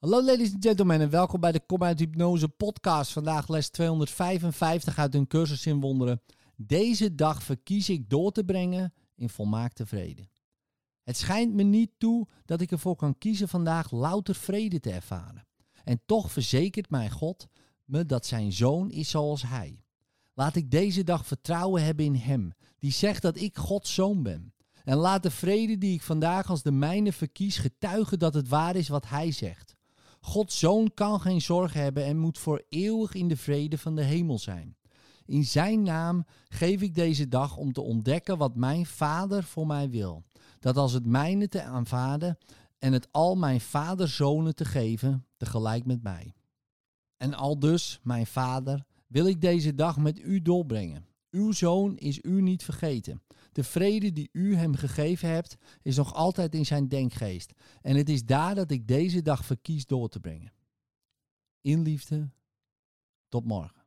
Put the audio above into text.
Hallo ladies and gentlemen en welkom bij de Kom Hypnose podcast. Vandaag les 255 uit een cursus in wonderen. Deze dag verkies ik door te brengen in volmaakte vrede. Het schijnt me niet toe dat ik ervoor kan kiezen vandaag louter vrede te ervaren. En toch verzekert mij God me dat zijn zoon is zoals hij. Laat ik deze dag vertrouwen hebben in hem, die zegt dat ik Gods zoon ben. En laat de vrede die ik vandaag als de mijne verkies getuigen dat het waar is wat hij zegt. Gods zoon kan geen zorgen hebben en moet voor eeuwig in de vrede van de hemel zijn. In zijn naam geef ik deze dag om te ontdekken wat mijn vader voor mij wil. Dat als het mijne te aanvaarden en het al mijn vaderzonen te geven, tegelijk met mij. En al dus, mijn vader, wil ik deze dag met u doorbrengen. Uw zoon is u niet vergeten. De vrede die u hem gegeven hebt, is nog altijd in zijn denkgeest. En het is daar dat ik deze dag verkies door te brengen. In liefde, tot morgen.